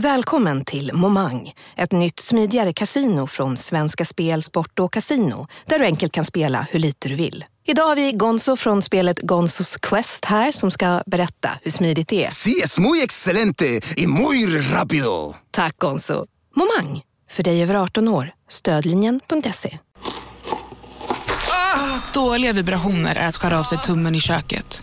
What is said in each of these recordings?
Välkommen till Momang, ett nytt smidigare casino från Svenska Spel, Sport och Casino där du enkelt kan spela hur lite du vill. Idag har vi Gonzo från spelet Gonzos Quest här som ska berätta hur smidigt det är. Sí, es muy excelente y muy rápido. Tack Gonzo. Momang, för dig över 18 år. Stödlinjen.se. Dåliga vibrationer är att skära av sig tummen i köket.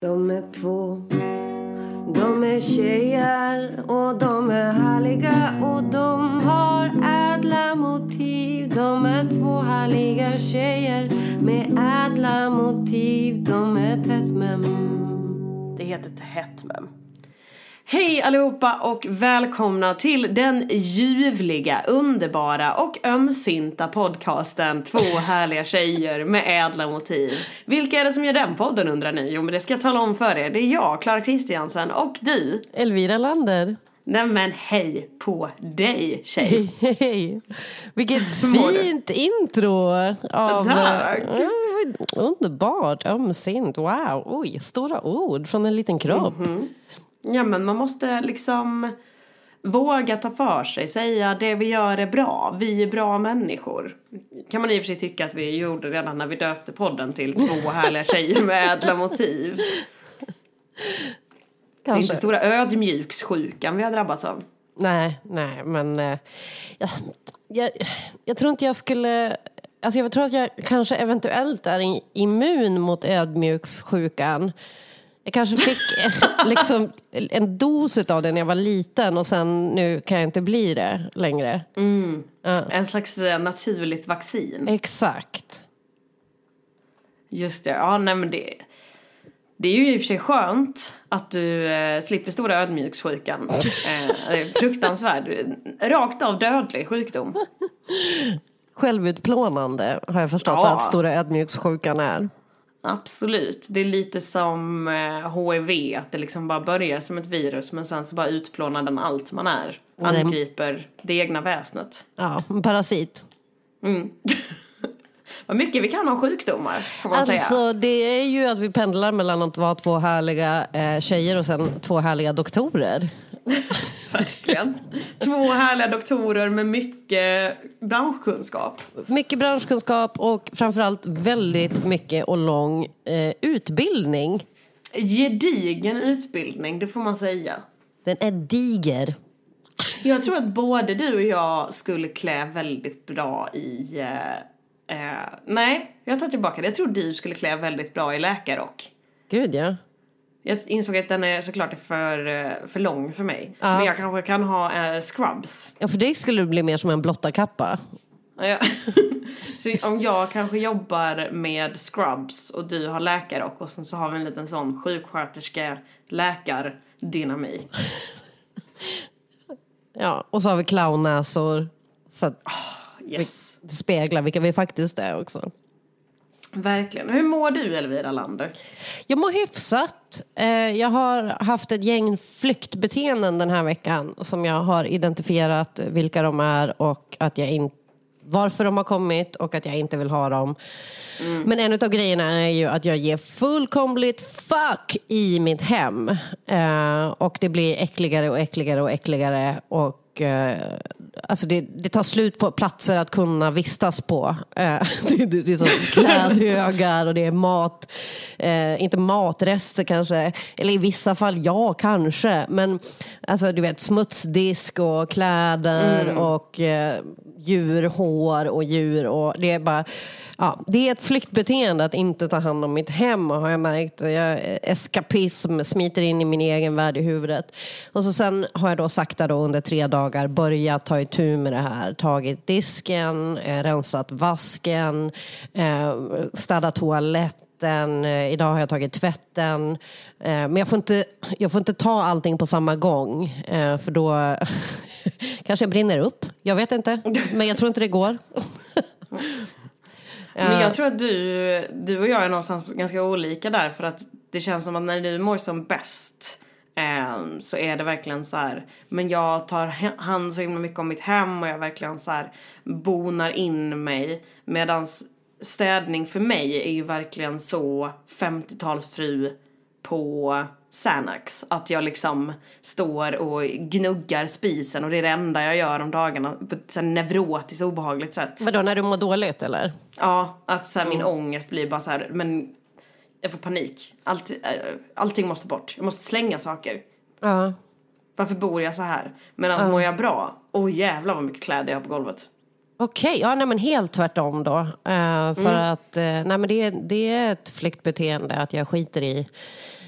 De är två, de är tjejer och de är härliga och de har ädla motiv. De är två härliga tjejer med ädla motiv. De är tätt mem. Det heter tätt Tättmem. Hej allihopa och välkomna till den ljuvliga, underbara och ömsinta podcasten Två härliga tjejer med ädla motiv. Vilka är det som gör den podden undrar ni? Jo men det ska jag tala om för er. Det är jag, Klara Kristiansen och du. Elvira Lander. Nej men hej på dig tjej. Hej! Vilket mår du? fint intro! Av, Tack. eh, underbart, ömsint, wow, oj, stora ord från en liten kropp. Mhm. Ja men man måste liksom våga ta för sig, säga det vi gör är bra, vi är bra människor. Kan man i och för sig tycka att vi gjorde redan när vi döpte podden till två härliga tjejer med ädla motiv. Det är Kanske. inte stora ödmjukssjukan vi har drabbats av. Nej, nej, men eh, jag, jag, jag tror inte jag skulle... Alltså jag tror att jag kanske eventuellt är immun mot ödmjukssjukan. Jag kanske fick liksom en dos av det när jag var liten och sen nu kan jag inte bli det längre. En slags eh, naturligt vaccin. Exakt. Just det, ja nej men det det är ju i och för sig skönt att du eh, slipper stora ödmjukssjukan. Eh, fruktansvärd, rakt av dödlig sjukdom. Självutplånande har jag förstått Ja. att stora ödmjukssjukan är. Absolut. Det är lite som eh, HIV, att det liksom bara börjar som ett virus men sen så bara utplånar den allt man är. Angriper det egna väsnet. Ja, en parasit. Vad mycket vi kan om sjukdomar, får man säga. Alltså det är ju att vi pendlar mellan att vara två härliga eh, tjejer och sen två härliga doktorer. Verkligen. Två härliga doktorer med mycket branschkunskap. Mycket branschkunskap och framförallt väldigt mycket och lång eh, utbildning. Gedigen utbildning, det får man säga. Den är diger. Jag tror att både du och jag skulle klä väldigt bra i... Eh, eh, nej, jag tar tillbaka det. Jag tror du skulle klä väldigt bra i läkarrock. Gud ja. Jag insåg att den är såklart för, eh, för lång för mig. Ja. Men jag kanske kan ha eh, scrubs. ja. För dig skulle det bli mer som en blottarkappa. Ja. så om jag kanske jobbar med scrubs och du har läkarrock och sen så har vi en liten sån sjuksköterska läkardynamik. Ja, och så har vi clownnäsor. Så att Yes. det speglar vilka vi faktiskt är också. Verkligen. Hur mår du Elvira Lander? Jag mår hyfsat. Eh, Jag har haft ett gäng flyktbeteenden den här veckan som jag har identifierat vilka de är och att jag in, varför de har kommit och att jag inte vill ha dem. Men en av grejerna är ju att jag ger fullkomligt fuck i mitt hem. Eh, och det blir äckligare och äckligare och äckligare. Och eh, alltså det, det tar slut på platser att kunna vistas på. Eh, det, det, det är så klädhögar och det är mat. Eh, inte matrester kanske. Eller i vissa fall ja, kanske. Men alltså du vet smutsdisk och kläder och eh, djurhår och djur. Och det är bara... Ja, det är ett flyktbeteende att inte ta hand om mitt hem har jag märkt. Jag, eskapism smiter in i min egen värld i huvudet. Och så sen har jag då sakta då under tre dagar börjat ta itu med det här. Tagit disken, eh, rensat vasken, eh, städat toaletten. Eh, idag har jag tagit tvätten. Men jag får, inte, jag får inte ta allting på samma gång för då kanske jag brinner upp. Jag vet inte, men jag tror inte det går. Men jag tror att du, du och jag är någonstans ganska olika där för att det känns som att när du mår som bäst eh, så är det verkligen så här, men jag tar hand så himla mycket om mitt hem och jag verkligen så här bonar in mig medans städning för mig är ju verkligen så 50-talsfru på Xanax. Att jag liksom står och gnuggar spisen och det är det enda jag gör om dagarna på ett så neurotiskt obehagligt sätt. Vadå, när du mår dåligt eller? Ja, att så här, min ångest blir bara så här, men jag får panik. Allt, äh, allting måste bort. Jag måste slänga saker. Ja. Varför bor jag så här? Men att mår jag bra, åh oh, jävlar vad mycket kläder jag har på golvet. Okej, ja, nej, men helt tvärtom då. Eh, för att eh, nej, men det, det är ett flyktbeteende att jag skiter i,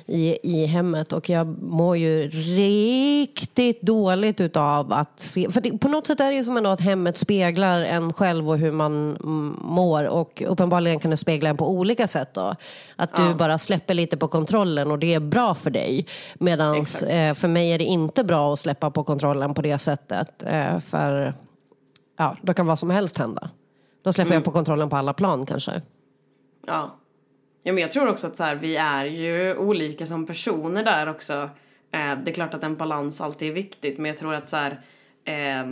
i, i hemmet och jag mår ju riktigt dåligt utav att se. För det, på något sätt är det ju som ändå att hemmet speglar en själv och hur man mm, mår och uppenbarligen kan det spegla en på olika sätt då. Att du bara släpper lite på kontrollen och det är bra för dig. Medan eh, för mig är det inte bra att släppa på kontrollen på det sättet. Eh, för ja, då kan vad som helst hända. Då släpper jag på kontrollen på alla plan kanske. Ja ja men jag tror också att så här, vi är ju olika som personer där också. Eh, det är klart att en balans alltid är viktigt men jag tror att så här, eh,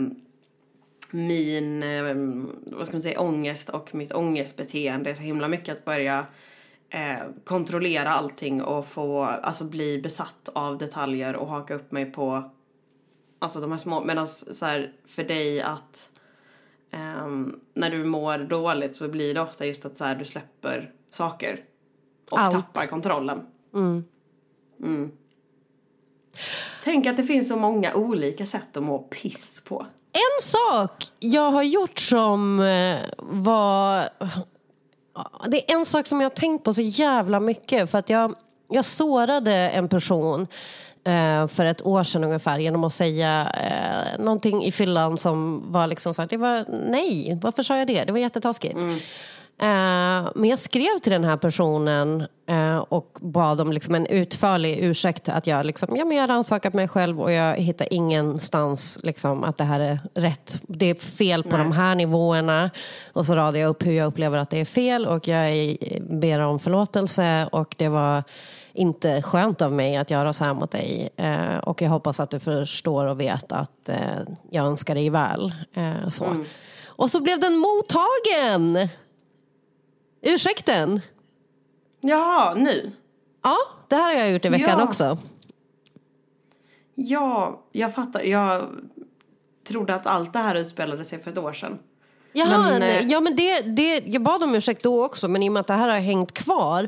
min, eh, vad ska man säga, ångest och mitt ångestbeteende är så himla mycket att börja eh, kontrollera allting och få, alltså bli besatt av detaljer och haka upp mig på Alltså de här små, medan så här, för dig att ehm, när du mår dåligt så blir det ofta just att så här, du släpper saker och Allt. tappar kontrollen. Mm. Tänk att det finns så många olika sätt att må piss på. En sak jag har gjort som eh, var... Det är en sak som jag har tänkt på så jävla mycket. För att jag, jag sårade en person eh, för ett år sedan ungefär genom att säga eh, någonting i fyllan som var liksom så här, det var nej, varför sa jag det? Det var jättetaskigt. Eh, men jag skrev till den här personen eh, och bad om liksom en utförlig ursäkt. Att jag, liksom, ja, men jag har rannsakat mig själv och jag hittar ingenstans liksom, att det här är rätt. Det är fel på de här nivåerna. Och så radade jag upp hur jag upplever att det är fel och jag ber om förlåtelse. Och det var inte skönt av mig att göra så här mot dig. Eh, och jag hoppas att du förstår och vet att eh, jag önskar dig väl. Eh, så. Och så blev den mottagen! Ursäkten? Ja, nu. Ja, det här har jag gjort i veckan Ja. också. Ja, jag fattar. Jag trodde att allt det här utspelade sig för ett år sedan. Jaha, Men, nej, eh, ja, men det, det, jag bad om ursäkt då också, men i och med att det här har hängt kvar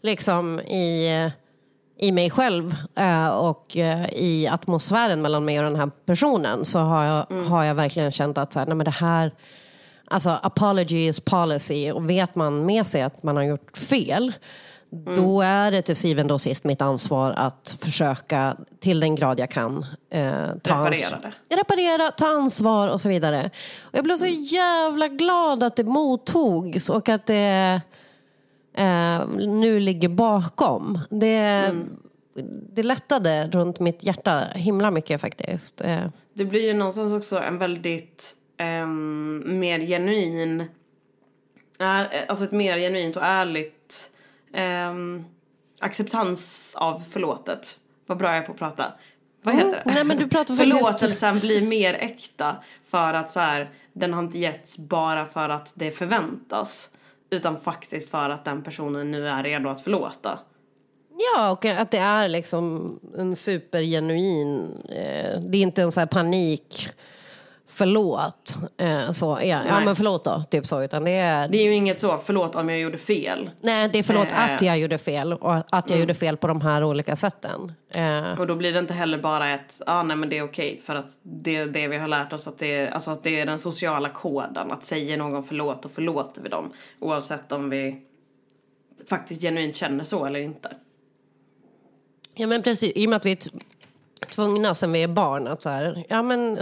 liksom i, i mig själv eh, och eh, i atmosfären mellan mig och den här personen så har jag, Mm. har jag verkligen känt att så här, nej, men det här, alltså apology is policy och vet man med sig att man har gjort fel då är det till syvende och sist mitt ansvar att försöka till den grad jag kan eh, ta Reparera reparera, ta ansvar och så vidare. Och jag blev så jävla glad att det mottogs och att det eh, nu ligger bakom. Det, det lättade runt mitt hjärta himla mycket faktiskt. Eh, Det blir ju någonstans också en väldigt mer genuin, är, alltså ett mer genuint och ärligt ehm, acceptans av förlåtet. Vad bra jag är på att prata. Vad heter det? Mm. nej, men du pratar Förlåtelsen blir mer äkta för att så här, den har inte getts bara för att det förväntas. Utan faktiskt för att den personen nu är redo att förlåta. Ja, och att det är liksom en supergenuin... Eh, det är inte en sån här panik... Förlåt. Eh, så, ja, ja, men förlåt då. Typ så. Utan det är, Det är ju inget så, förlåt om jag gjorde fel. nej, det är förlåt Eh. att jag gjorde fel. Och att jag gjorde fel på de här olika sätten. Eh, Och då blir det inte heller bara ett, ja ah, nej men det är okej för att det är det vi har lärt oss att det är, alltså att det är den sociala koden. Att säger någon förlåt och förlåter vi dem. Oavsett om vi faktiskt genuint känner så eller inte. Ja men precis, i och med att vi tvungna sen vi är barn att så här, ja men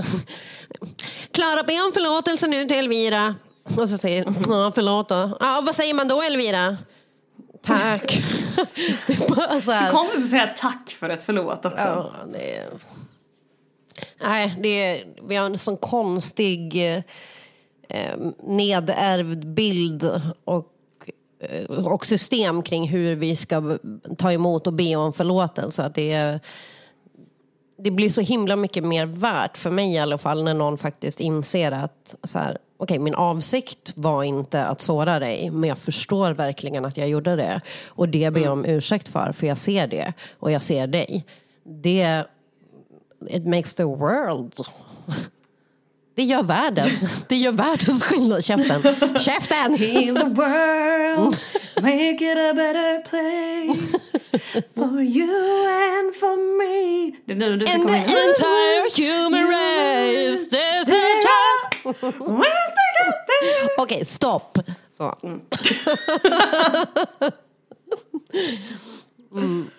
Klara be om förlåtelse nu till Elvira. Och så säger ja förlåt då. Ja vad säger man då Elvira? Tack. så Så konstigt att säga tack för ett förlåt också. ja, det är, nej, det är, vi har en sån konstig eh, nedärvd bild och, eh, och system kring hur vi ska ta emot och be om förlåtelse. Att det, är, det blir så himla mycket mer värt, för mig i alla fall, när någon faktiskt inser att så här, okej, min avsikt var inte att såra dig, men jag förstår verkligen att jag gjorde det. Och det ber jag om ursäkt för, för jag ser det och jag ser dig. Det, it makes the world. Det gör världen. Det gör världens skillnad. Käften. Käften! Heal the world, make it a better place for you and for me. Det är nu du ska komma in. entire human race there's a child. Okej, stopp. Så. Mm.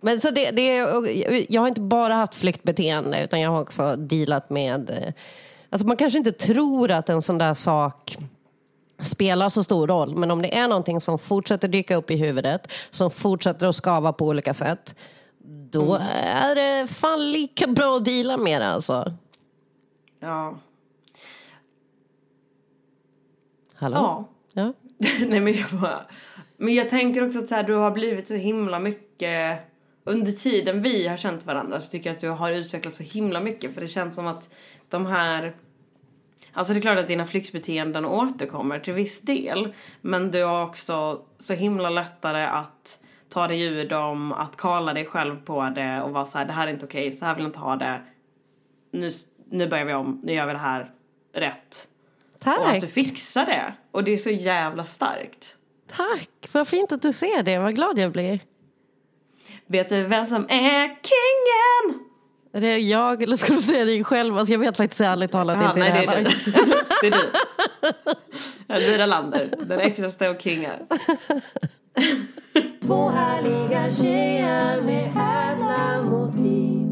Men så det, det, är- jag har inte bara haft flyktbeteende utan jag har också dealat med... eh, Alltså man kanske inte tror att en sån där sak spelar så stor roll. Men om det är någonting som fortsätter dyka upp i huvudet, som fortsätter att skava på olika sätt, då är det fan lika bra att deala med det alltså. Ja. Hallå? Ja. Ja. Nej men jag bara... Men jag tänker också att så här, du har blivit så himla mycket... Under tiden vi har känt varandra så tycker jag att du har utvecklats så himla mycket. För det känns som att de här... Alltså det är klart att dina flyktbeteenden återkommer till viss del. Men du har också så himla lättare att ta dig ur dem, att kalla dig själv på det och vara så här, det här är inte okej, så här vill jag inte ha det. Nu, nu börjar vi om, nu gör vi det här rätt. Och att Tack. du fixar det. Och det är så jävla starkt. Tack, vad fint att du ser det. Vad glad jag blir. Vet du vem som är kingen? Är det jag eller ska du säga dig själv? Alltså jag vet faktiskt ärligt talat inte nej, det det är du. det är du. Elvira Lander, den äktaste av kingar. Två härliga tjejer med ädla motiv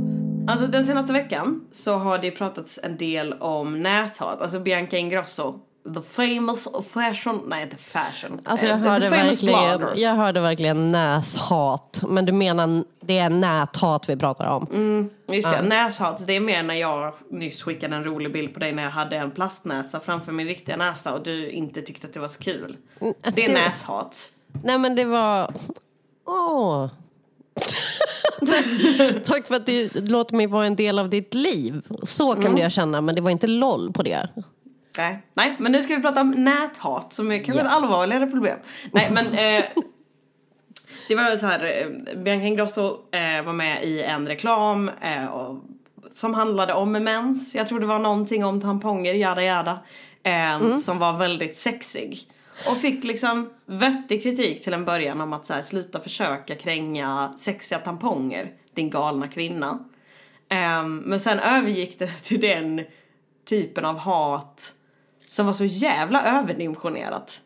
Alltså den senaste veckan så har det pratats en del om näthat. Alltså Bianca Ingrosso, the famous fashion, nej inte fashion. Alltså jag Eh, the hörde, famous verkligen, blogger. jag hörde verkligen näshat. Men du menar det är näthat vi pratar om? Mm. Just det, näshat. Det är mer när jag nyss skickade en rolig bild på dig när jag hade en plastnäsa framför min riktiga näsa och du inte tyckte att det var så kul. Det är det- näshat. Nej men det var... Åh. Tack för att du låter mig vara en del av ditt liv. Så kan Mm. jag känna, men det var inte LOL på det. Nej. Nej, men nu ska vi prata om näthat som är kanske Ja. ett allvarligare problem. Nej, men eh, det var så här, eh, Bianca Ingrosso eh, var med i en reklam eh, och, som handlade om mens. Jag tror det var någonting om tamponger, jada jada. Eh, Som var väldigt sexig. Och fick liksom vettig kritik till en början om att så här, sluta försöka kränga sexiga tamponger, din galna kvinna. Men sen övergick det till den typen av hat som var så jävla överdimensionerat.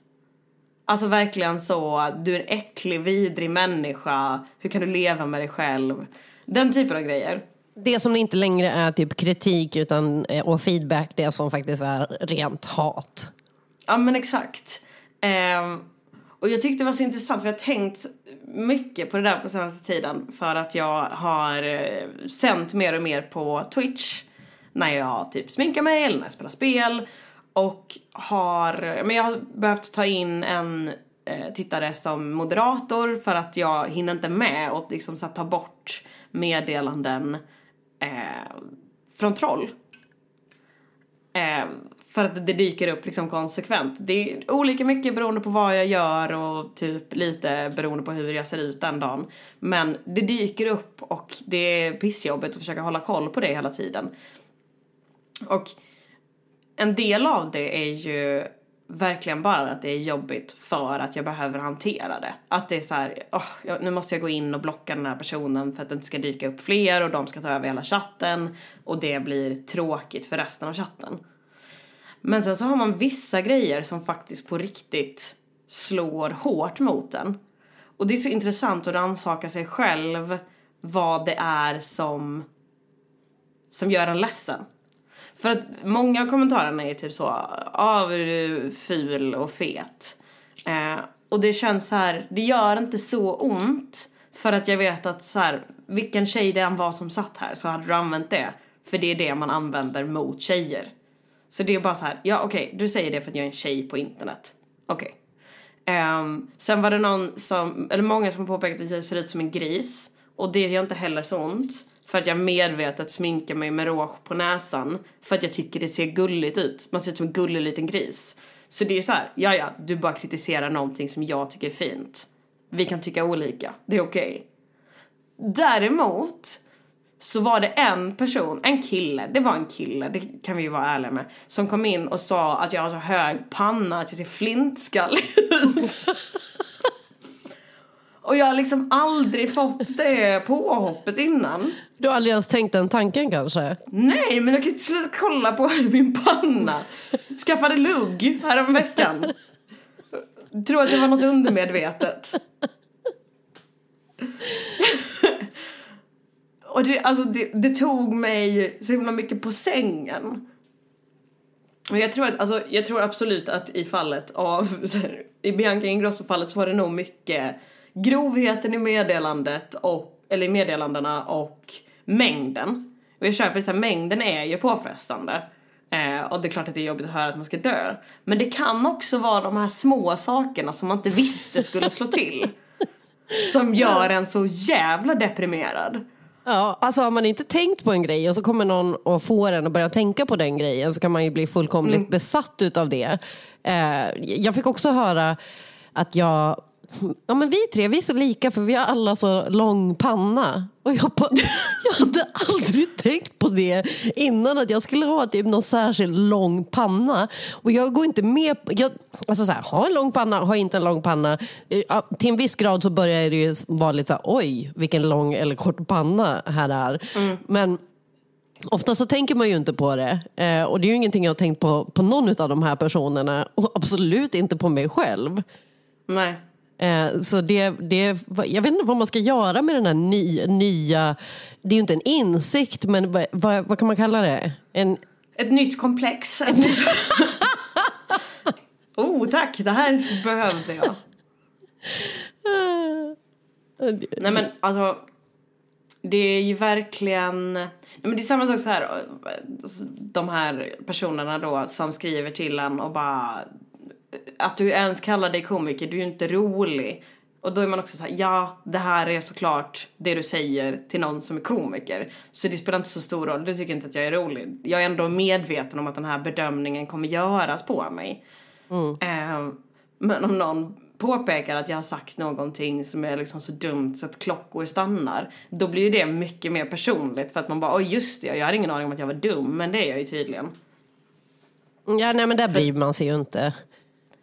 Alltså verkligen så, du är en äcklig, vidrig människa, hur kan du leva med dig själv? Den typen av grejer. Det som inte längre är typ kritik utan, eh, och feedback, det som faktiskt är rent hat. Ja men exakt. Ehm, och jag tyckte det var så intressant för jag har tänkt mycket på det där på senaste tiden för att jag har eh, sänt mer och mer på Twitch när jag typ sminkar mig eller när jag spelar spel och har, men jag har behövt ta in en eh, tittare som moderator för att jag hinner inte med och liksom så att ta bort meddelanden eh, från troll. Eh, för att det dyker upp liksom konsekvent. Det är olika mycket beroende på vad jag gör och typ lite beroende på hur jag ser ut den dagen. Men det dyker upp och det är pissjobbigt att försöka hålla koll på det hela tiden. Och en del av det är ju verkligen bara att det är jobbigt för att jag behöver hantera det. Att det är så här, åh, nu måste jag gå in och blocka den här personen för att det inte ska dyka upp fler och de ska ta över hela chatten och det blir tråkigt för resten av chatten. Men sen så har man vissa grejer som faktiskt på riktigt slår hårt mot en. Och det är så intressant att rannsaka sig själv vad det är som, som gör en ledsen. För att många av kommentarerna är typ så, ah, är du ful och fet? Eh, Och det känns så här, det gör inte så ont. För att jag vet att så här, vilken tjej det än var som satt här så hade du använt det. För det är det man använder mot tjejer. Så det är bara så här, ja okej, du säger det för att jag är en tjej på internet. Okej. Ehm, sen var det någon som, eller många som påpekade att jag ser ut som en gris. Och det gör inte heller så ont. För att jag medvetet sminkar mig med rouge på näsan. För att jag tycker det ser gulligt ut. Man ser ut som en gullig liten gris. Så det är så här, ja ja, du bara kritiserar någonting som jag tycker är fint. Vi kan tycka olika, det är okej. Däremot så var det en person, en kille, det var en kille, det kan vi ju vara ärliga med, som kom in och sa att jag har så hög panna att jag ser flintskallig ut. och jag har liksom aldrig fått det påhoppet innan. Du har aldrig ens tänkt den tanken kanske? Nej, men jag kan inte sluta kolla på min panna. Skaffade lugg härom veckan. Tror att det var något undermedvetet. Och det, alltså det, det tog mig så himla mycket på sängen. Och jag tror, att, alltså, jag tror absolut att i fallet av, så här, i Bianca Ingrosso-fallet så var det nog mycket grovheten i meddelandet och, eller i meddelandena och mängden. Och jag köper så här, mängden är ju påfrestande. Eh, och det är klart att det är jobbigt att höra att man ska dö. Men det kan också vara de här små sakerna som man inte visste skulle slå till. som gör en så jävla deprimerad. Ja, alltså har man inte tänkt på en grej och så kommer någon och får en att börja tänka på den grejen så kan man ju bli fullkomligt Mm. besatt utav det. Eh, jag fick också höra att jag Ja men vi tre, vi är så lika för vi har alla så lång panna. Och jag, bara, jag hade aldrig tänkt på det innan att jag skulle ha typ någon särskild lång panna. Och jag går inte med på, jag, alltså så här, ha en lång panna, ha inte en lång panna. Eh, ja, Till en viss grad så börjar det ju vara lite så här, oj vilken lång eller kort panna här är. Men Ofta så tänker man ju inte på det. Eh, och det är ju ingenting jag har tänkt på på någon av de här personerna. Och absolut inte på mig själv. Nej. Eh, så det, det, jag vet inte vad man ska göra med den här ny, nya, det är ju inte en insikt, men vad, vad, vad kan man kalla det? En, Ett nytt komplex. Oh tack, det här behövde jag. Nej men alltså. Det är ju verkligen. Nej, men det är samma sak så här. De här personerna då som skriver till en och bara. Att du ens kallar dig komiker, du är ju inte rolig. Och då är man också så här, ja det här är såklart det du säger till någon som är komiker. Så det spelar inte så stor roll, du tycker inte att jag är rolig. Jag är ändå medveten om att den här bedömningen kommer göras på mig. Eh, men om någon påpekar att jag har sagt någonting som är liksom så dumt så att klockor stannar. Då blir ju det mycket mer personligt för att man bara, oj just det, jag hade ingen aning om att jag var dum, men det är jag ju tydligen. ja, nej men där bryr man sig ju inte.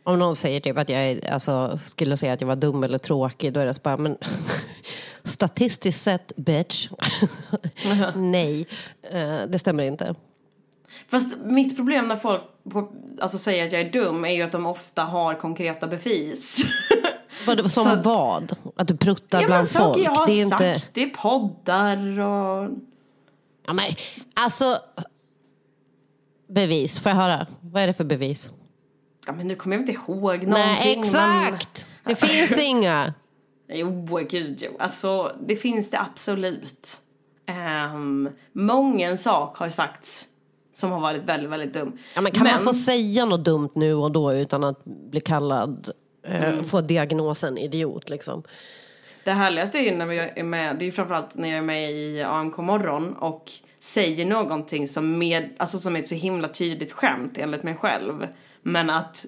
Om någon säger typ att jag är, alltså, skulle säga att jag var dum eller tråkig, då är det så bara, men statistiskt sett, bitch. nej, eh, det stämmer inte. Fast mitt problem när folk alltså säger att jag är dum är ju att de ofta har konkreta bevis. Vad, som Så vad? Att du pruttar ja bland folk? jag har det är sagt inte... i poddar och... Ja, men, alltså... Bevis, får jag höra? Vad är det för bevis? Ja men nu kommer jag inte ihåg någonting. Nej, exakt! Det finns inga. Men... Jo, gud jo. Alltså det finns det absolut. Um, många sak har sagts som har varit väldigt, väldigt dum. Ja, men kan man få säga något dumt nu och då utan att bli kallad, eh, få diagnosen idiot liksom? Det härligaste är ju när jag är med, det är ju framförallt när jag är med i AMK morgon och säger någonting som, med, alltså som är ett så himla tydligt skämt enligt mig själv. Men att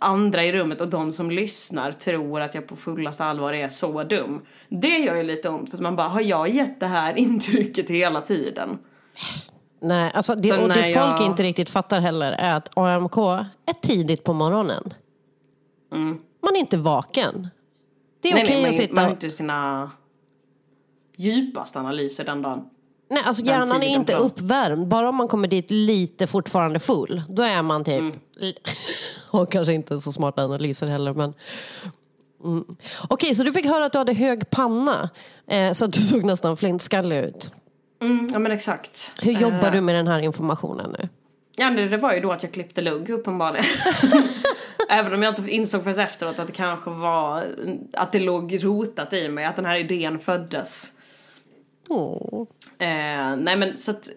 andra i rummet och de som lyssnar tror att jag på fullaste allvar är så dum. Det gör ju lite ont för att man bara, har jag gett det här intrycket hela tiden? Nej, alltså det, Så och det när folk jag- inte riktigt fattar heller är att AMK är tidigt på morgonen. Man är inte vaken. Det är Mm. Okej nej, att sitta... man har inte sina djupaste analyser den dagen. Nej, alltså den hjärnan är inte uppvärmd. Bara om man kommer dit lite fortfarande full, då är man typ... Mm. Och kanske inte så smarta analyser heller, men... Mm. Okej, så du fick höra att du hade hög panna, eh, så att du såg nästan flintskallig ut. Mm, ja men exakt. Hur jobbar Eh, du med den här informationen nu? Ja, det, det var ju då att jag klippte lugg uppenbarligen. Även om jag inte insåg förrän efteråt att det kanske var, att det låg rotat i mig, att den här idén föddes. Eh, nej men så att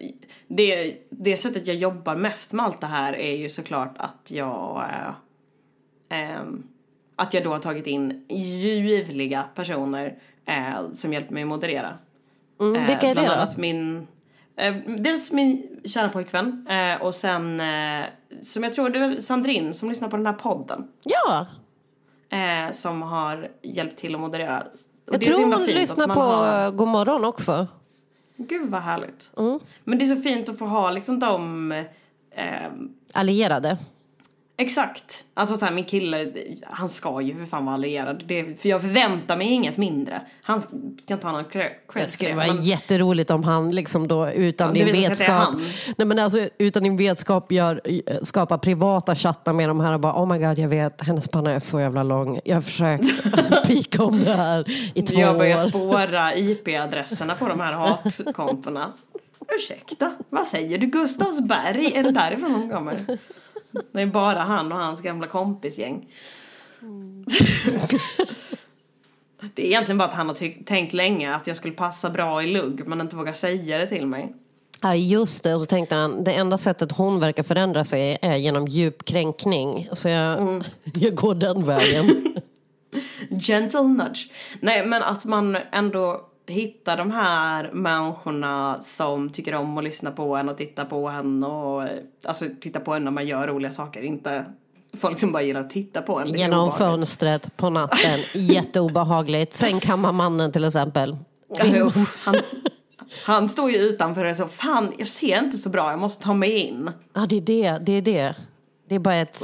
det, det sättet jag jobbar mest med allt det här är ju såklart att jag eh, ehm, att jag då har tagit in ljuvliga personer eh, som hjälper mig moderera. Mm, vilka är det bland då? annat min, eh, dels min kära pojkvän eh, och sen eh, som jag tror det är Sandrin som lyssnar på den här podden. Ja, Eh, som har hjälpt till att moderera. Och jag det är så tror himla hon lyssnar på har- har... God morgon också. Gud vad härligt. Mm. Men det är så fint att få ha liksom de eh, Allierade. Exakt. Alltså så här, min kille, han ska ju för fan vara allierad. Det, för jag förväntar mig inget mindre. Han ska inte ha någon cred Det skulle vara men- jätteroligt om han liksom då utan Ja, din vetskap, nej men alltså utan din vetskap gör, skapar privata chattar med de här och bara oh my god jag vet hennes panna är så jävla lång. Jag har försökt pika om det här i två jag börjar år. spåra IP-adresserna på de här hatkontona. Ursäkta, vad säger du? Gustavsberg, är det därifrån de kommer? Det är bara han och hans gamla kompisgäng. Det är egentligen bara att han har tänkt länge att jag skulle passa bra i lugg men inte vågar säga det till mig. Ja just det, och så tänkte han det enda sättet hon verkar förändra sig är genom djup kränkning. Så jag, Mm. jag går den vägen. Gentle nudge. Nej men att man ändå hittar de här människorna som tycker om att lyssna på en och titta på en och alltså titta på en när man gör roliga saker. Inte folk som bara gillar att titta på en. Genom fönstret på natten. Jätteobehagligt. Sen kammar mannen till exempel. Han, han står ju utanför och så fan jag ser inte så bra jag måste ta mig in. Ja, det är det. Det är det. Det är bara, ett,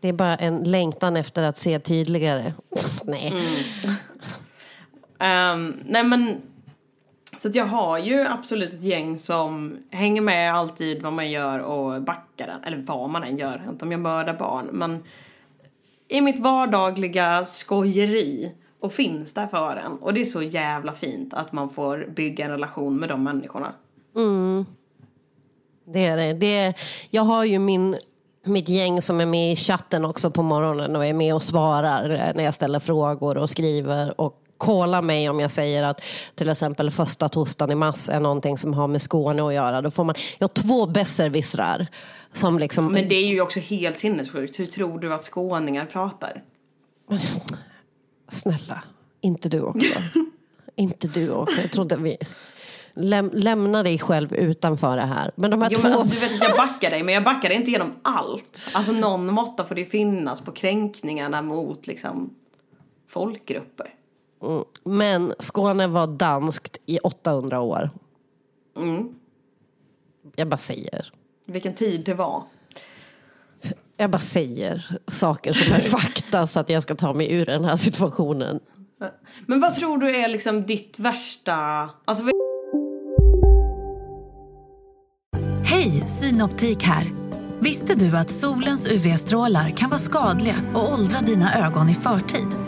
det är bara en längtan efter att se tydligare. Nej. Um, nej men så att jag har ju absolut ett gäng som hänger med alltid vad man gör och backar den. Eller vad man än gör, inte om jag mördar barn. Men i mitt vardagliga skojeri och finns där för en. Och det är så jävla fint att man får bygga en relation med de människorna. Mm. Det är det. det är, jag har ju min, mitt gäng som är med i chatten också på morgonen och är med och svarar eh, när jag ställer frågor och skriver och kollar mig om jag säger att till exempel första torsdagen i mars är någonting som har med Skåne att göra. Då får man, jag har två besserwissrar som liksom... Men det är ju också helt sinnessjukt. Hur tror du att skåningar pratar? Snälla, inte du också. inte du också. Jag trodde vi... Läm, lämna dig själv utanför det här. Men de här Jo två... men alltså, du vet att jag backar dig men jag backar dig inte genom allt. Alltså någon måtta får det finnas på kränkningarna mot liksom folkgrupper. Men Skåne var danskt i 800 år. Mm. Jag bara säger. Vilken tid det var. Jag bara säger saker som är fakta så att jag ska ta mig ur den här situationen. Men vad tror du är liksom ditt värsta, alltså Hej, Synoptik här. Visste du att solens UV-strålar kan vara skadliga och åldra dina ögon i förtid?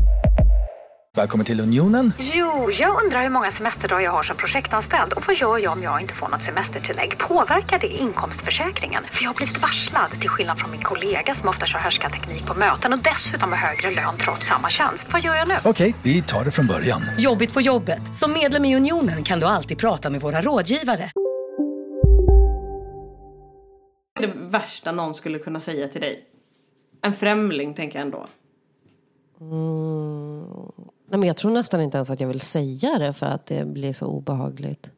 Välkommen till Unionen. Jo, jag undrar hur många semesterdagar jag har som projektanställd och vad gör jag om jag inte får något semestertillägg? Påverkar det inkomstförsäkringen? För jag har blivit varslad, till skillnad från min kollega som ofta kör teknik på möten och dessutom har högre lön trots samma tjänst. Vad gör jag nu? Okej, vi tar det från början. Jobbigt på jobbet. Som medlem i Unionen kan du alltid prata med våra rådgivare. det värsta någon skulle kunna säga till dig? En främling tänker jag ändå. Nej, men jag tror nästan inte ens att jag vill säga det för att det blir så obehagligt.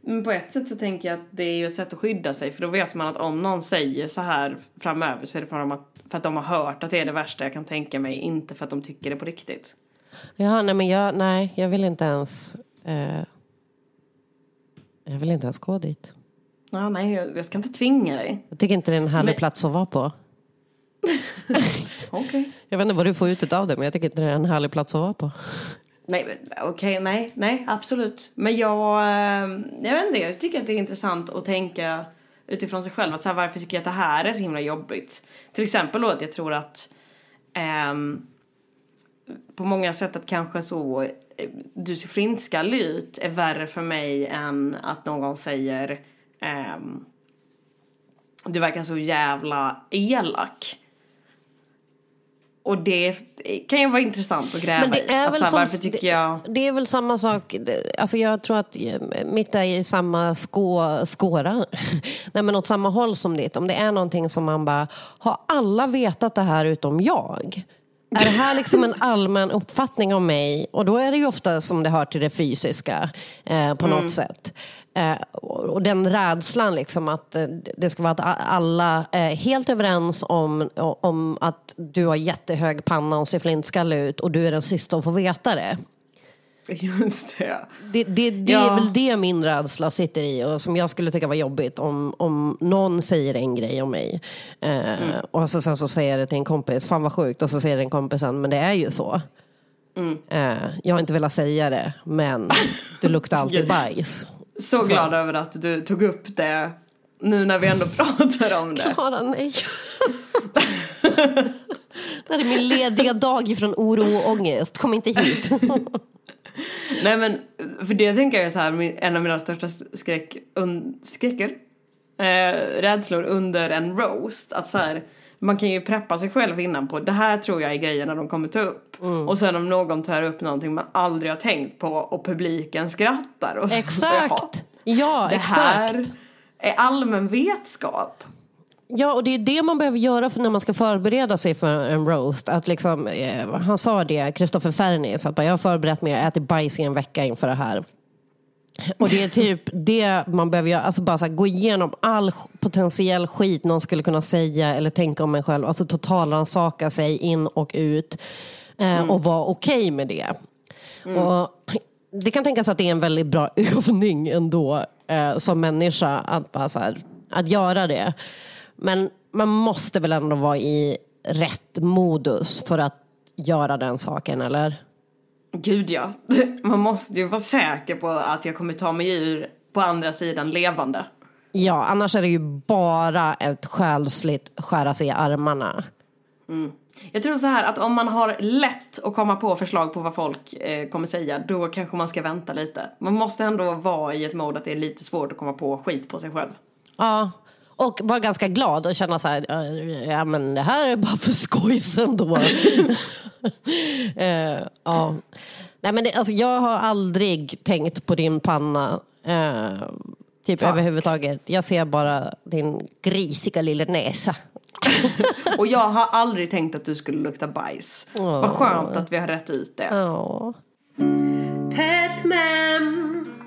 Men på ett sätt så tänker jag att det är ju ett sätt att skydda sig för då vet man att om någon säger så här framöver så är det för, att, för att de har hört att det är det värsta jag kan tänka mig, inte för att de tycker det på riktigt. Ja, nej, men jag, nej, jag vill inte ens... Eh, jag vill inte ens gå dit. Ja, nej, jag jag ska inte tvinga dig. Jag tycker inte det är en härlig Men- plats att vara på. Okej. Jag vet inte vad du får ut av det, men jag tycker inte det är en härlig plats att vara på. Nej, okej, nej, nej, absolut. Men jag, eh, jag vet inte, jag tycker att det är intressant att tänka utifrån sig själv. Att så här, varför tycker jag att det här är så himla jobbigt? Till exempel då att jag tror att ehm, på många sätt att kanske så eh, du ser flintskallig ut är värre för mig än att någon säger ehm, du verkar så jävla elak. Och det kan ju vara intressant att gräva Men det i. är Att väl här, som, varför tycker jag... det, det är väl samma sak. Alltså jag tror att mitt är i samma skå, skåra. Nej men åt samma håll som ditt. Om det är någonting som man bara, har alla vetat det här utom jag? Är det här liksom en allmän uppfattning om mig? Och då är det ju ofta som det hör till det fysiska eh, på Mm. något sätt. Eh, och den rädslan liksom att eh, det ska vara att alla är helt överens om, om att du har jättehög panna och ser flintskallig ut och du är den sista att få veta det. Just det. Det, det, det Ja. är väl det min rädsla sitter i och som jag skulle tycka var jobbigt om, om någon säger en grej om mig. Eh, Och så, sen så säger jag det till en kompis, fan vad sjukt, och så säger den kompisen, men det är ju så. Eh, jag har inte velat säga det, men du luktar alltid bajs. Så glad över att du tog upp det nu när vi ändå pratar om det. Klara, nej. det här är min lediga dag från oro och ångest. Kom inte hit. Nej men, för det tänker jag är så här, en av mina största skräck, un, skräcker, eh, rädslor under en roast. Att så här, man kan ju preppa sig själv innan på det här tror jag är grejerna de kommer ta upp. Och sen om någon tar upp någonting man aldrig har tänkt på och publiken skrattar. Och Exakt. Ja, det här exakt. är allmän vetskap. Ja, och det är det man behöver göra när man ska förbereda sig för en roast. Att liksom, eh, han sa det, Kristoffer Fernis, att bara, jag har förberett mig, jag äter bajs i en vecka inför det här. Och det är typ det man behöver göra, alltså bara här, gå igenom all potentiell skit någon skulle kunna säga eller tänka om en själv. Alltså totalrannsaka sig in och ut eh, och vara okej med det. Och det kan tänkas att det är en väldigt bra övning ändå eh, som människa att, bara så här, att göra det. Men man måste väl ändå vara i rätt modus för att göra den saken, eller? Gud ja. Man måste ju vara säker på att jag kommer ta mig ur på andra sidan levande. Ja, annars är det ju bara ett själsligt skära sig i armarna. Jag tror så här att om man har lätt att komma på förslag på vad folk eh, kommer säga, då kanske man ska vänta lite. Man måste ändå vara i ett mode att det är lite svårt att komma på skit på sig själv. Ja, och vara ganska glad och känna så här, "Eh, ja men det här är bara för skojs ändå. eh, ja. Nej men det, alltså, jag har aldrig tänkt på din panna. Eh, typ Tack. överhuvudtaget. Jag ser bara din grisiga lilla näsa. Och jag har aldrig tänkt att du skulle lukta bajs. Vad skönt att vi har rätt ut det. Ja. Tätt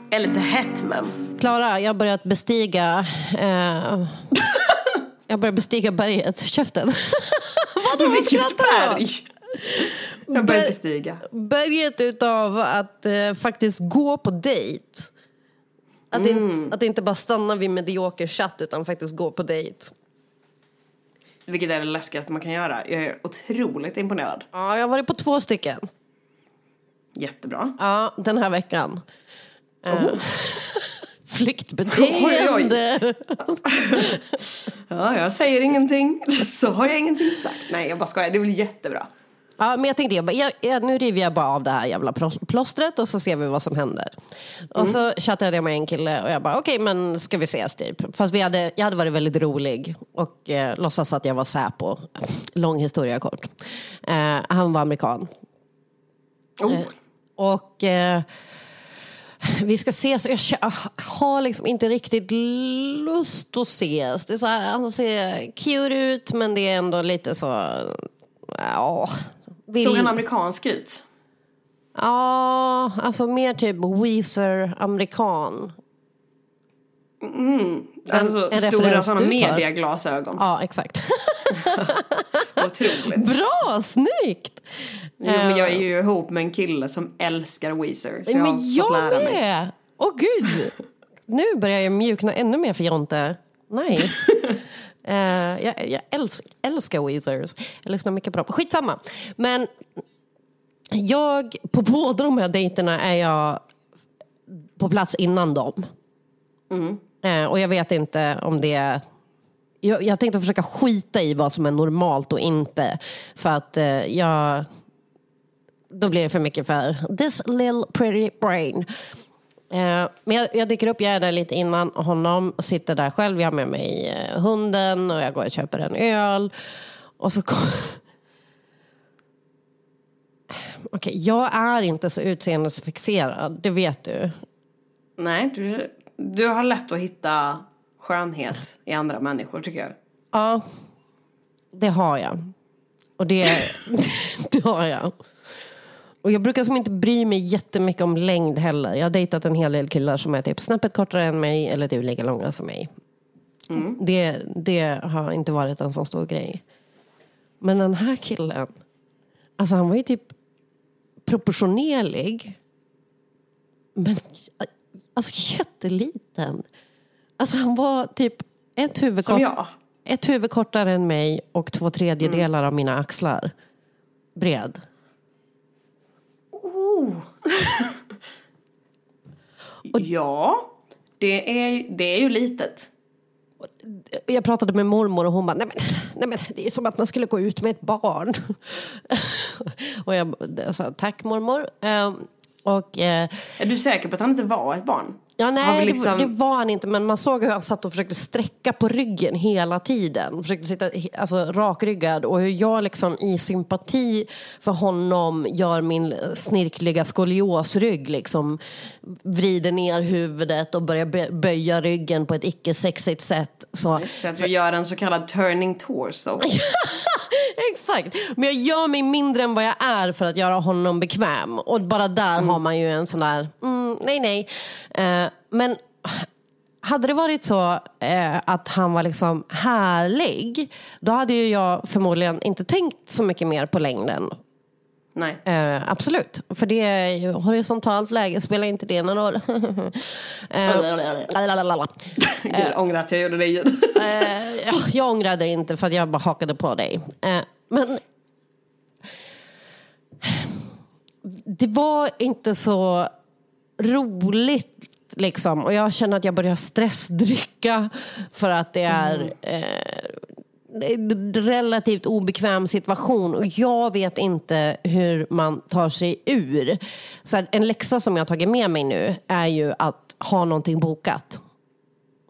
Eller till hett mem. Klara, jag har börjat bestiga eh, Jag har börjat bestiga berget. Käften. Vadå, vad skrattar berg! Jag börjar bestiga. Berget utav att eh, faktiskt gå på dejt. Att, in, att inte bara stanna vid medioker chatt utan faktiskt gå på dejt. Vilket är det läskigaste man kan göra. Jag är otroligt imponerad. Ja, jag har varit på två stycken. Jättebra. Ja, den här veckan. Eh, Oh. Flyktbeteende. Ja, jag säger ingenting. Så har jag ingenting sagt. Nej, jag bara skojar. Det blir jättebra. Ja, men jag tänkte, jag bara, jag, jag, nu river jag bara av det här jävla plå- plåstret och så ser vi vad som händer. Och så chattade jag med en kille och jag bara, okej men ska vi ses typ. Fast vi hade, jag hade varit väldigt rolig och eh, låtsas att jag var Säpo. Lång historia kort. Eh, han var amerikan. Oh. Och eh, vi ska ses jag jag har liksom inte riktigt lust att ses. Det är så här, han ser cute ut men det är ändå lite så... Ja, vill- Såg han amerikansk ut? Ja, alltså mer typ Weezer-amerikan. Alltså en stora referens sådana mediaglasögon. Ja, exakt. Otroligt. Bra, snyggt! Jo, men jag är ju ihop med en kille som älskar Weezer. Så jag har men fått jag lära mig. med! Åh gud! Nu börjar jag mjukna ännu mer för Jonte. Nice. Eh, jag jag älsk, älskar Weezers. Jag lyssnar mycket på dem. Skitsamma. Men jag, på båda de här dejterna är jag på plats innan dem. Eh, och jag vet inte om det är... Jag, jag tänkte försöka skita i vad som är normalt och inte. För att eh, jag... Då blir det för mycket för this little pretty brain. Eh, men jag, jag dyker upp, jag är där lite innan honom, sitter där själv, jag har med mig eh, hunden och jag går och köper en öl. Och så kom... Okej, jag är inte så utseendefixerad, det vet du. Nej, du, du har lätt att hitta skönhet i andra människor tycker jag. Ja, det har jag. Och det, det har jag. Och jag brukar som inte bry mig jättemycket om längd heller. Jag har dejtat en hel del killar som är typ snäppet kortare än mig eller typ lika långa som mig. Det, det har inte varit en sån stor grej. Men den här killen, alltså han var ju typ proportionerlig. Men alltså jätteliten. Alltså han var typ ett huvud, Som jag. ett huvud kortare än mig och två tredjedelar av mina axlar bred. Oh. ja, det är, det är ju litet. Jag pratade med mormor och hon bara, nej men, nej men det är som att man skulle gå ut med ett barn. och jag sa, tack mormor. Ehm, och, eh, Är du säker på att han inte var ett barn? ja, nej, vi det, liksom- det var han inte. Men man såg hur han satt och försökte sträcka på ryggen hela tiden. Försökte sitta alltså, rakryggad. Och hur jag liksom i sympati för honom gör min snirkliga skoliosrygg. Liksom, vrider ner huvudet och börjar bö- böja ryggen på ett icke-sexigt sätt. Så, Så att vi gör en så kallad turning torso. Exakt. Men jag gör mig mindre än vad jag är för att göra honom bekväm. Och bara där har man ju en sån där, mm, nej nej. Eh, men hade det varit så eh, att han var liksom härlig, då hade ju jag förmodligen inte tänkt så mycket mer på längden. Nej. Eh, absolut, för det är ju horisontalt läge spelar inte det någon roll. eh. Gud, ångrar att jag gjorde det ljudet. Eh, ja, jag ångrar det inte för att jag bara hakade på dig. Eh, men det var inte så roligt liksom. Och jag känner att jag börjar stressdricka för att det är eh, en relativt obekväm situation och jag vet inte hur man tar sig ur. Så en läxa som jag har tagit med mig nu är ju att ha någonting bokat.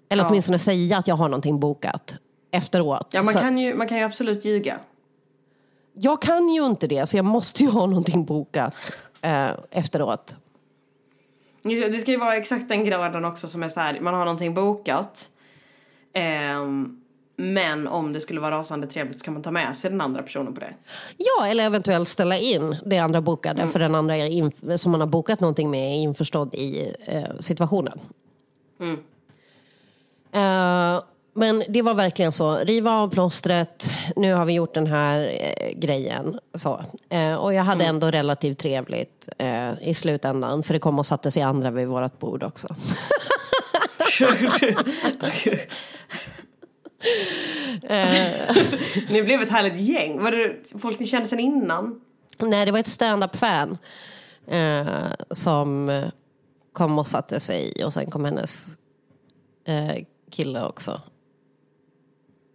Eller Ja. åtminstone säga att jag har någonting bokat efteråt. Ja, man Så- kan, ju, man kan ju absolut ljuga. Jag kan ju inte det, så jag måste ju ha någonting bokat eh, efteråt. Det ska ju vara exakt den graden också som är så här, man har någonting bokat. Ehm, men om det skulle vara rasande trevligt så kan man ta med sig den andra personen på det. Ja, eller eventuellt ställa in det andra bokade, för den andra är som man har bokat någonting med är införstådd i eh, situationen. Eh, men det var verkligen så, riva av plåstret, nu har vi gjort den här eh, grejen. Så. Eh, och jag hade ändå relativt trevligt eh, i slutändan, för det kom och satte sig andra vid vårt bord också. Ni blev ett härligt gäng. Var det folk ni kände sen innan? Nej, det var ett stand-up-fan eh, som eh, kom och satte sig och sen kom hennes eh, kille också.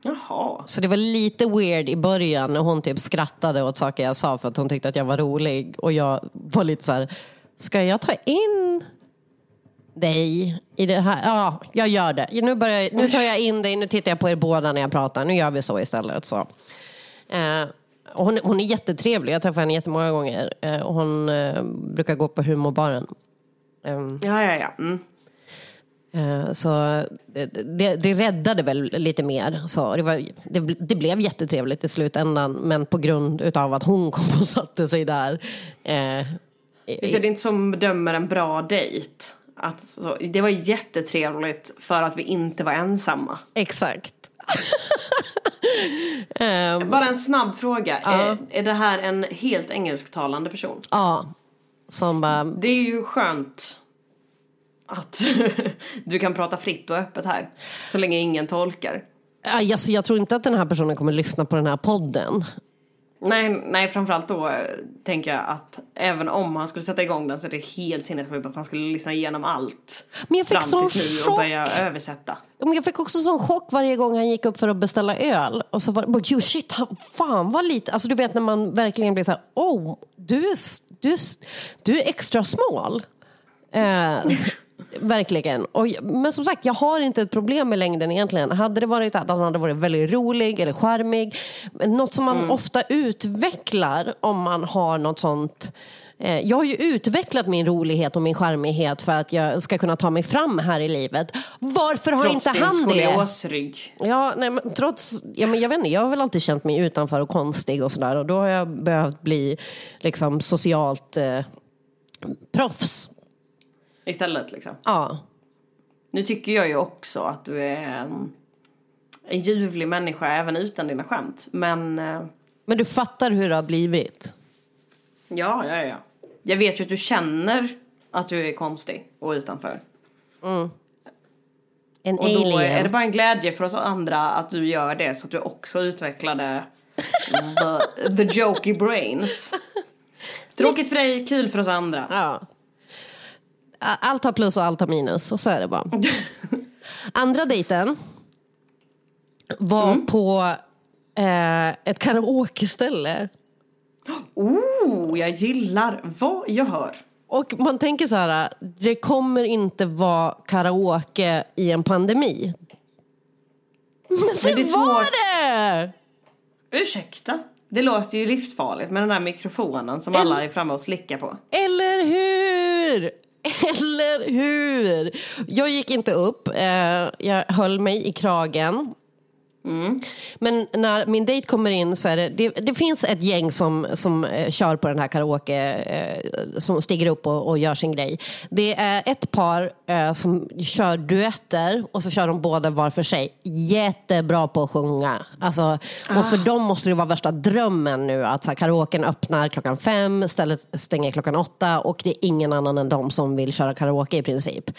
Jaha. Så det var lite weird i början när hon typ skrattade åt saker jag sa för att hon tyckte att jag var rolig. Och jag var lite så här, ska jag ta in dig i det här? Ja, jag gör det. Nu, börjar, nu tar jag in dig, nu tittar jag på er båda när jag pratar. Nu gör vi så istället. Så. Eh, hon, hon är jättetrevlig, jag träffar henne jättemånga gånger. Eh, hon eh, brukar gå på humorbaren. Ehm, Ja, ja, ja. Mm. Eh, Så det, det, det räddade väl lite mer. Så det, var, det, det blev jättetrevligt i slutändan men på grund utav att hon kom och satte sig där. Eh, Just det, det är inte som bedömer en bra dejt. Att, så, det var jättetrevligt för att vi inte var ensamma. exakt. Ehm, Bara en snabb fråga. Är, är det här en helt engelsktalande person? ja, som bara, Det är ju skönt att du kan prata fritt och öppet här. Så länge ingen tolkar. Alltså, jag tror inte att den här personen kommer lyssna på den här podden. Nej, nej framförallt då eh, tänker jag att även om han skulle sätta igång den så är det helt sinnessjukt att han skulle lyssna igenom allt. Men jag fick fram sån tills nu chock. och börja översätta. Ja, men Jag fick också sån chock varje gång han gick upp för att beställa öl. Och så var det bara, jo shit, han, fan vad lite. Alltså du vet när man verkligen blir så här, oh, du är, du är, du är extra smal. Eh, verkligen. Och, men som sagt, jag har inte ett problem med längden egentligen. Hade det varit att han hade varit väldigt rolig eller charmig. Något som man ofta utvecklar om man har något sånt Eh, Jag har ju utvecklat min rolighet och min charmighet för att jag ska kunna ta mig fram här i livet. Varför har Trots inte din han det? skoliosrygg. Ja, nej, men trots, ja, men jag vet inte, jag har väl alltid känt mig utanför och konstig och sådär och då har jag behövt bli liksom socialt eh, proffs. Istället liksom. Ja. Nu tycker jag ju också att du är en, en ljuvlig människa även utan dina skämt. Men eh, Men du fattar hur det har blivit? ja, ja, ja. Jag vet ju att du känner att du är konstig och utanför. En Och då alien. är det bara en glädje för oss andra att du gör det så att du också utvecklade the, the jokey brains. Tråkigt för dig, kul för oss andra. Ja. Allt har plus och allt har minus, och så är det bara. Andra dejten var på eh, ett karaokeställe. Oh, jag gillar vad jag hör. Och man tänker så här, det kommer inte vara karaoke i en pandemi. Men det, Men det var det! Ursäkta? Det låter ju livsfarligt med den där mikrofonen som alla är framme och slickar på. Eller hur? Eller hur? Jag gick inte upp, eh, jag höll mig i kragen. Men när min dejt kommer in så är det, det, det finns ett gäng som, som eh, kör på den här karaoke, eh, som stiger upp och, och gör sin grej. Det är ett par eh, som kör duetter och så kör de båda var för sig. Jättebra på att sjunga. Alltså, Och för dem måste det vara värsta drömmen nu att så här, karaoken öppnar klockan fem, stället stänger klockan åtta och det är ingen annan än de som vill köra karaoke i princip.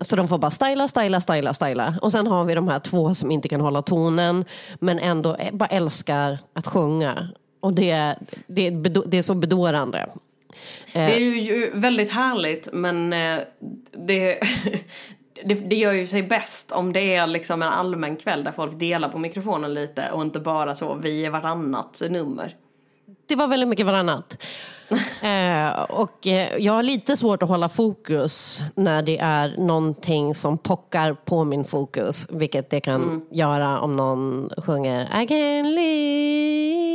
Så de får bara styla, styla, styla, styla. Och sen har vi de här två som inte kan hålla tonen men ändå bara älskar att sjunga. Och det, det, det är så bedårande. Det är ju väldigt härligt men eh, det, det, det gör ju sig bäst om det är liksom en allmän kväll där folk delar på mikrofonen lite och inte bara så vi är vartannat nummer. Det var väldigt mycket varannat. eh, och eh, jag har lite svårt att hålla fokus när det är någonting som pockar på min fokus. Vilket det kan göra om någon sjunger I can live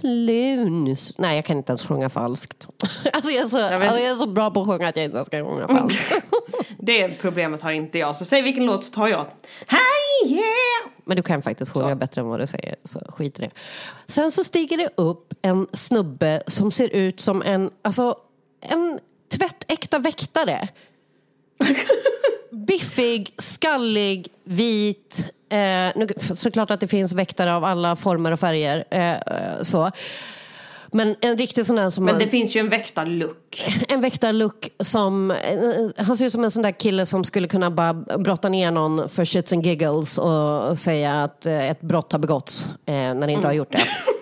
loons. Nej, jag kan inte ens sjunga falskt. alltså, jag, är så, vet- alltså, jag är så bra på att sjunga att jag inte ens kan sjunga falskt. Det problemet har inte jag så säg vilken låt så tar jag. Hey yeah! Men du kan faktiskt sjunga bättre än vad du säger, så skit i det. Sen så stiger det upp en snubbe som ser ut som en, alltså, en tvättäkta väktare. Biffig, skallig, vit. Eh, nu, såklart att det finns väktare av alla former och färger. Eh, eh, så. Men en riktig sån där som... Men man- det finns ju en väktarlook. en väktarlook som, eh, han ser ut som en sån där kille som skulle kunna bara brotta ner någon för shits and giggles och säga att eh, ett brott har begåtts eh, när det inte har gjort det.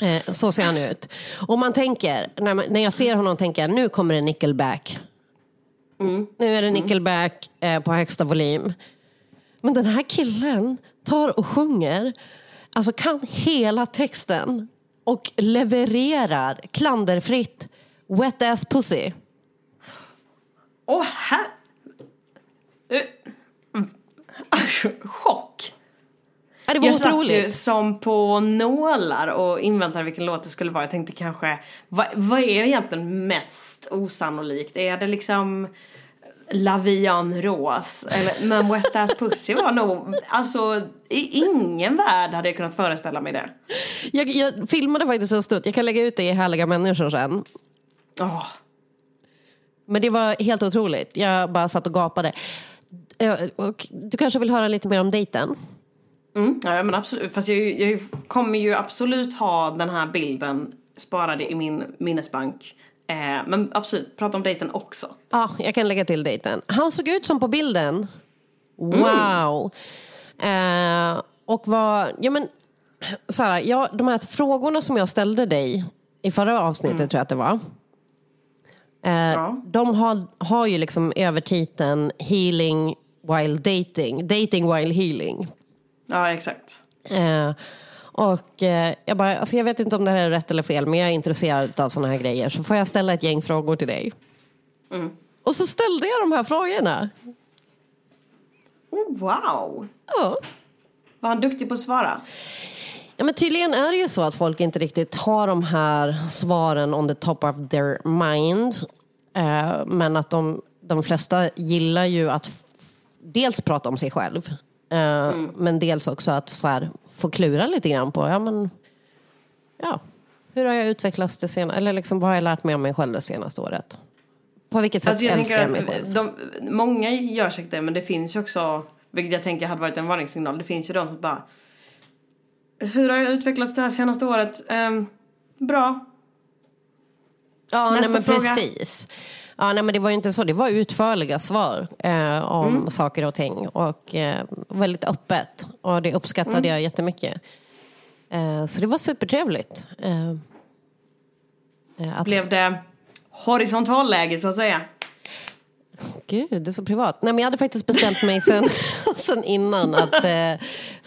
Eh, Så ser han ut. Och man tänker, när, man, när jag ser honom tänker jag nu kommer det nickelback. Nu är det nickelback eh, på högsta volym. Men den här killen tar och sjunger, alltså kan hela texten och levererar klanderfritt Wet ass pussy. Åh här... Uh, chock! Ja, det var Jag satt ju otroligt. som på nålar och inväntade vilken låt det skulle vara. Jag tänkte kanske, vad, vad är egentligen mest osannolikt? Är det liksom Lavian Rose? Eller, men Wet Ass Pussy var nog, alltså i ingen värld hade jag kunnat föreställa mig det. Jag, jag filmade faktiskt en stund. Jag kan lägga ut det i Härliga människor sen. Åh, Men det var helt otroligt. Jag bara satt och gapade. Eh, du kanske vill höra lite mer om dejten? Mm, ja men absolut. Fast jag, jag kommer ju absolut ha den här bilden sparad i min minnesbank Eh, men absolut, prata om dejten också. Ja, jag kan lägga till dejten. Han såg ut som på bilden. Wow. Eh, och var, ja men, Sara, jag, de här frågorna som jag ställde dig i förra avsnittet tror jag att det var. Eh, De har, har ju liksom övertiteln Healing while dating. Dating while healing. Ja, exakt. Eh, och eh, jag, bara, alltså jag vet inte om det här är rätt eller fel, men jag är intresserad av sådana här grejer. Så får jag ställa ett gäng frågor till dig. Mm. Och så ställde jag de här frågorna. Oh, wow! Ja. Var han duktig på att svara? Ja, men tydligen är det ju så att folk inte riktigt har de här svaren on the top of their mind. Eh, men att de, de flesta gillar ju att dels prata om sig själv. Eh, Men dels också att så här, få klura lite grann på, ja men, ja, hur har jag utvecklats det senaste, eller liksom, vad har jag lärt mig om mig själv det senaste året? På vilket sätt Alltså jag älskar jag mig själv? de, många gör säkert det men det finns ju också, vilket jag tänker hade varit en varningssignal, det finns ju de som bara Hur har jag utvecklats det här senaste året? Ehm, bra. Ja, nej, Nästa men fråga. precis. Ja, nej, men det var ju inte så. Det var utförliga svar eh, om Mm. saker och ting. Och eh, väldigt öppet. Och det uppskattade Mm. jag jättemycket. Eh, så det var supertrevligt. Eh, eh, att, Blev det horisontalläge så att säga? Gud, det är så privat. Nej, men jag hade faktiskt bestämt mig sen, sen innan att eh,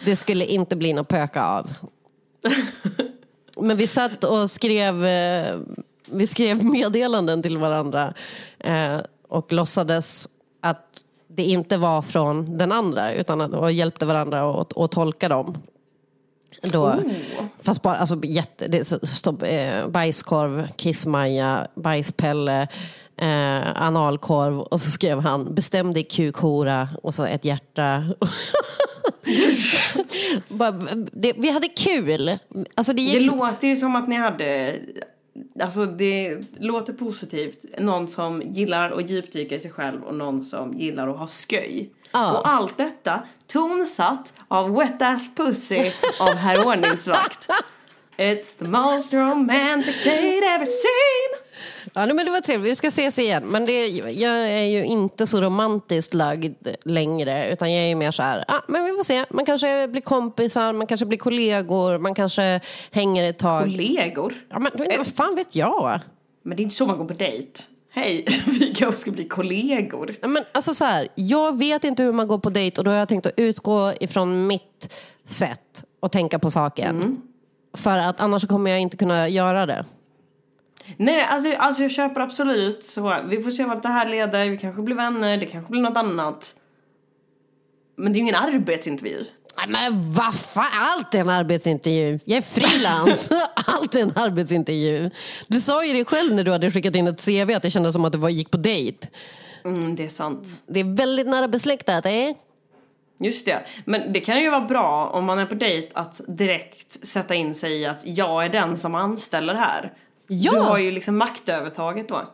det skulle inte bli något pöka av. Men vi satt och skrev, vi skrev meddelanden till varandra eh, och låtsades att det inte var från den andra utan att, och hjälpte varandra att att tolka dem. Då, Fast bara, alltså jätte, det så- står eh, bajskorv, kissmaja, bajspelle, eh, analkorv och så skrev han bestäm dig kukhora och så ett hjärta. Bara, det, vi hade kul. Alltså det gick, Det låter ju som att ni hade Alltså det låter positivt. Någon som gillar att djupdyka i sig själv och någon som gillar att ha sköj. Ja. Och allt detta tonsatt av Wet Ass Pussy av Herr Ordningsvakt. It's the most romantic date ever seen. Ja, men det var trevligt. Vi ska ses igen. Men det, jag är ju inte så romantiskt lagd längre. Utan jag är ju mer så här, ah, men vi får se. Man kanske blir kompisar, man kanske blir kollegor, man kanske hänger ett tag. Kollegor? Ja, men vad fan vet jag? Men det är inte så man går på dejt. Hej, vi kanske ska bli kollegor. Ja, men alltså så här, jag vet inte hur man går på dejt och då har jag tänkt att utgå ifrån mitt sätt att tänka på saken. För att annars kommer jag inte kunna göra det. Nej, alltså, alltså jag köper absolut så. Vi får se vart det här leder. Vi kanske blir vänner, det kanske blir något annat. Men det är ju ingen arbetsintervju. Nej, Men vad fan, allt är en arbetsintervju. Jag är frilans. allt är en arbetsintervju. Du sa ju det själv när du hade skickat in ett CV att det kändes som att du var, gick på dejt. Mm, det är sant. Det är väldigt nära besläktat, eh? Just det. Men det kan ju vara bra om man är på dejt att direkt sätta in sig i att jag är den som anställer här. Ja. Du har ju liksom maktövertaget då.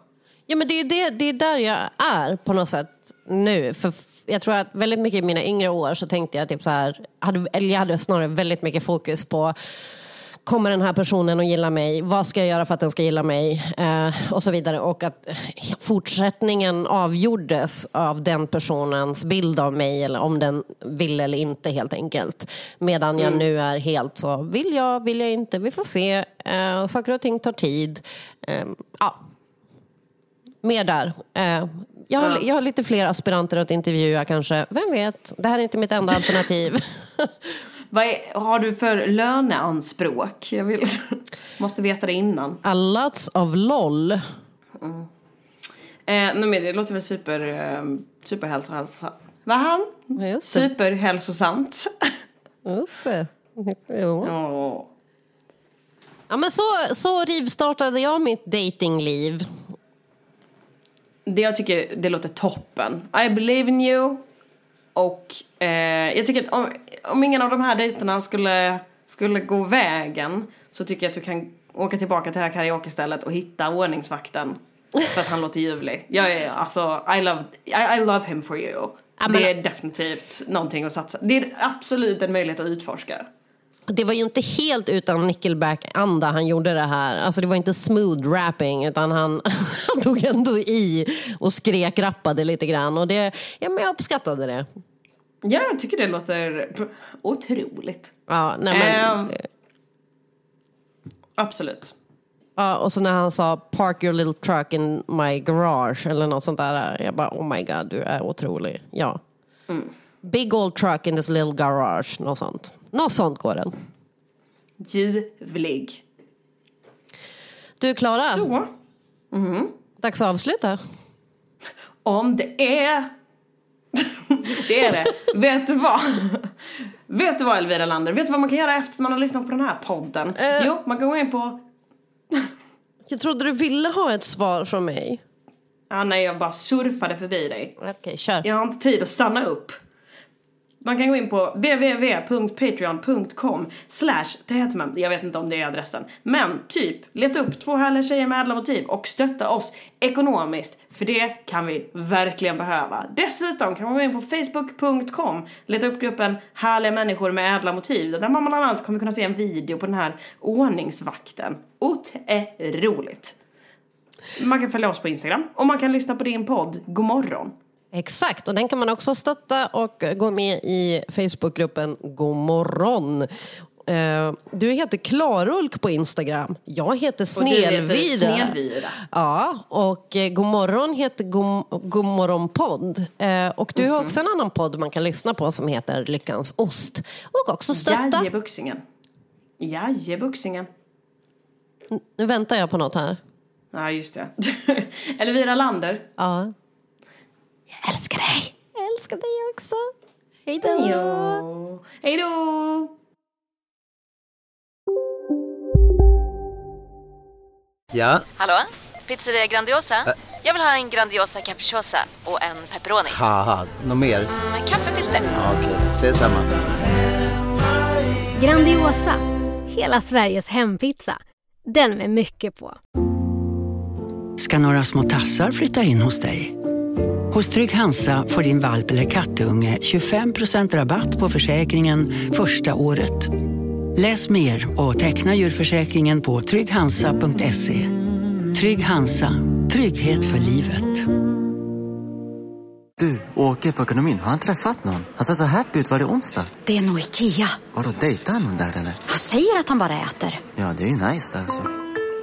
Ja, men det är, det, det är där jag är på något sätt nu. För jag tror att väldigt mycket i mina yngre år så tänkte jag typ så här, hade, eller jag hade snarare väldigt mycket fokus på Kommer den här personen att gilla mig? Vad ska jag göra för att den ska gilla mig? Eh, och så vidare. Och att fortsättningen avgjordes av den personens bild av mig eller om den vill eller inte helt enkelt. Medan jag nu är helt så, vill jag, vill jag inte, vi får se. Eh, saker och ting tar tid. Eh, ja, mer där. Eh, jag, har, Ja. jag har lite fler aspiranter att intervjua kanske. Vem vet? Det här är inte mitt enda alternativ. Vad är, har du för löneanspråk? Jag vill, måste veta det innan. A lots of LOL. Eh, nej men det låter väl super, eh, superhälsosamt. Vad han? Ja. Superhälsosamt. Just det. Jo. Åh. Ja, men så, så rivstartade jag mitt datingliv. Det jag tycker, det låter toppen. I believe in you. Och eh, jag tycker att om, om ingen av de här dejterna skulle, skulle gå vägen så tycker jag att du kan åka tillbaka till det här karaokestället och hitta ordningsvakten. För att han låter ljuvlig. Jag är alltså, I love, I, I love him for you. Men- Det är definitivt någonting att satsa. Det är absolut en möjlighet att utforska. det var ju inte helt utan Nickelback-anda han gjorde det här. Alltså det var inte smooth rapping utan han, han tog ändå i och skrek rappade lite grann. Och det, ja, men jag uppskattade det. Ja, jag tycker det låter otroligt. Ja, nej men, Ehm, absolut. ja, och så när han sa park your little truck in my garage eller något sånt där. Jag bara oh my god du är otrolig. Ja. Big old truck in this little garage. Något sånt. Något sånt går den. Ljuvlig. Du Klara, Så. dags att avsluta. Om det är... det är det. Vet du vad? Vet du vad Elvira Lander? Vet du vad man kan göra efter att man har lyssnat på den här podden? Eh. Jo, man kan gå in på... Jag trodde du ville ha ett svar från mig. Ja, nej, jag bara surfade förbi dig. Okej, kör. Jag har inte tid att stanna upp. Man kan gå in på www.patreon.com slash Tätman. Jag vet inte om det är adressen. Men typ, leta upp två härliga tjejer med ädla motiv och stötta oss ekonomiskt. För det kan vi verkligen behöva. Dessutom kan man gå in på facebook.com, leta upp gruppen härliga människor med ädla motiv. Där man bland annat kommer kunna se en video på den här ordningsvakten. Otroligt. Man kan följa oss på Instagram och man kan lyssna på din podd Godmorgon. Exakt, och den kan man också stötta och gå med i Facebookgruppen God morgon. Eh, Du heter Klarulk på Instagram. Jag heter Och du heter Snelvira. Snelvira. Ja, och eh, God morgon heter God, God morgon podd. Eh, Och du Mhm. har också en annan podd man kan lyssna på som heter Lyckans ost. Och också stötta. Jajebuxingen. Jajebuxingen. Nu väntar jag på något här. Ja, just det. Elvira Lander. Ja. Jag älskar dig. Jag älskar dig också. Hej då. Hej då. Ja, Hallå? Pizzeria Grandiosa? Jag vill ha en Grandiosa capriciosa och en pepperoni. haha, något mer? Med kaffefilter. Ja, Okej, ses samma. Grandiosa, hela Sveriges hempizza. Den med mycket på. ska några små tassar flytta in hos dig. Hos Trygg Hansa får din valp eller kattunge 25% rabatt på försäkringen första året. Läs mer och teckna djurförsäkringen på trygghansa.se. Trygg Hansa, trygghet för livet. Du, åker på ekonomin. Har han träffat någon? Han ser så happy ut. Var det onsdag? Det är nog Ikea. Har du dejtar han någon där eller? Han säger att han bara äter. Ja, det är ju nice där alltså.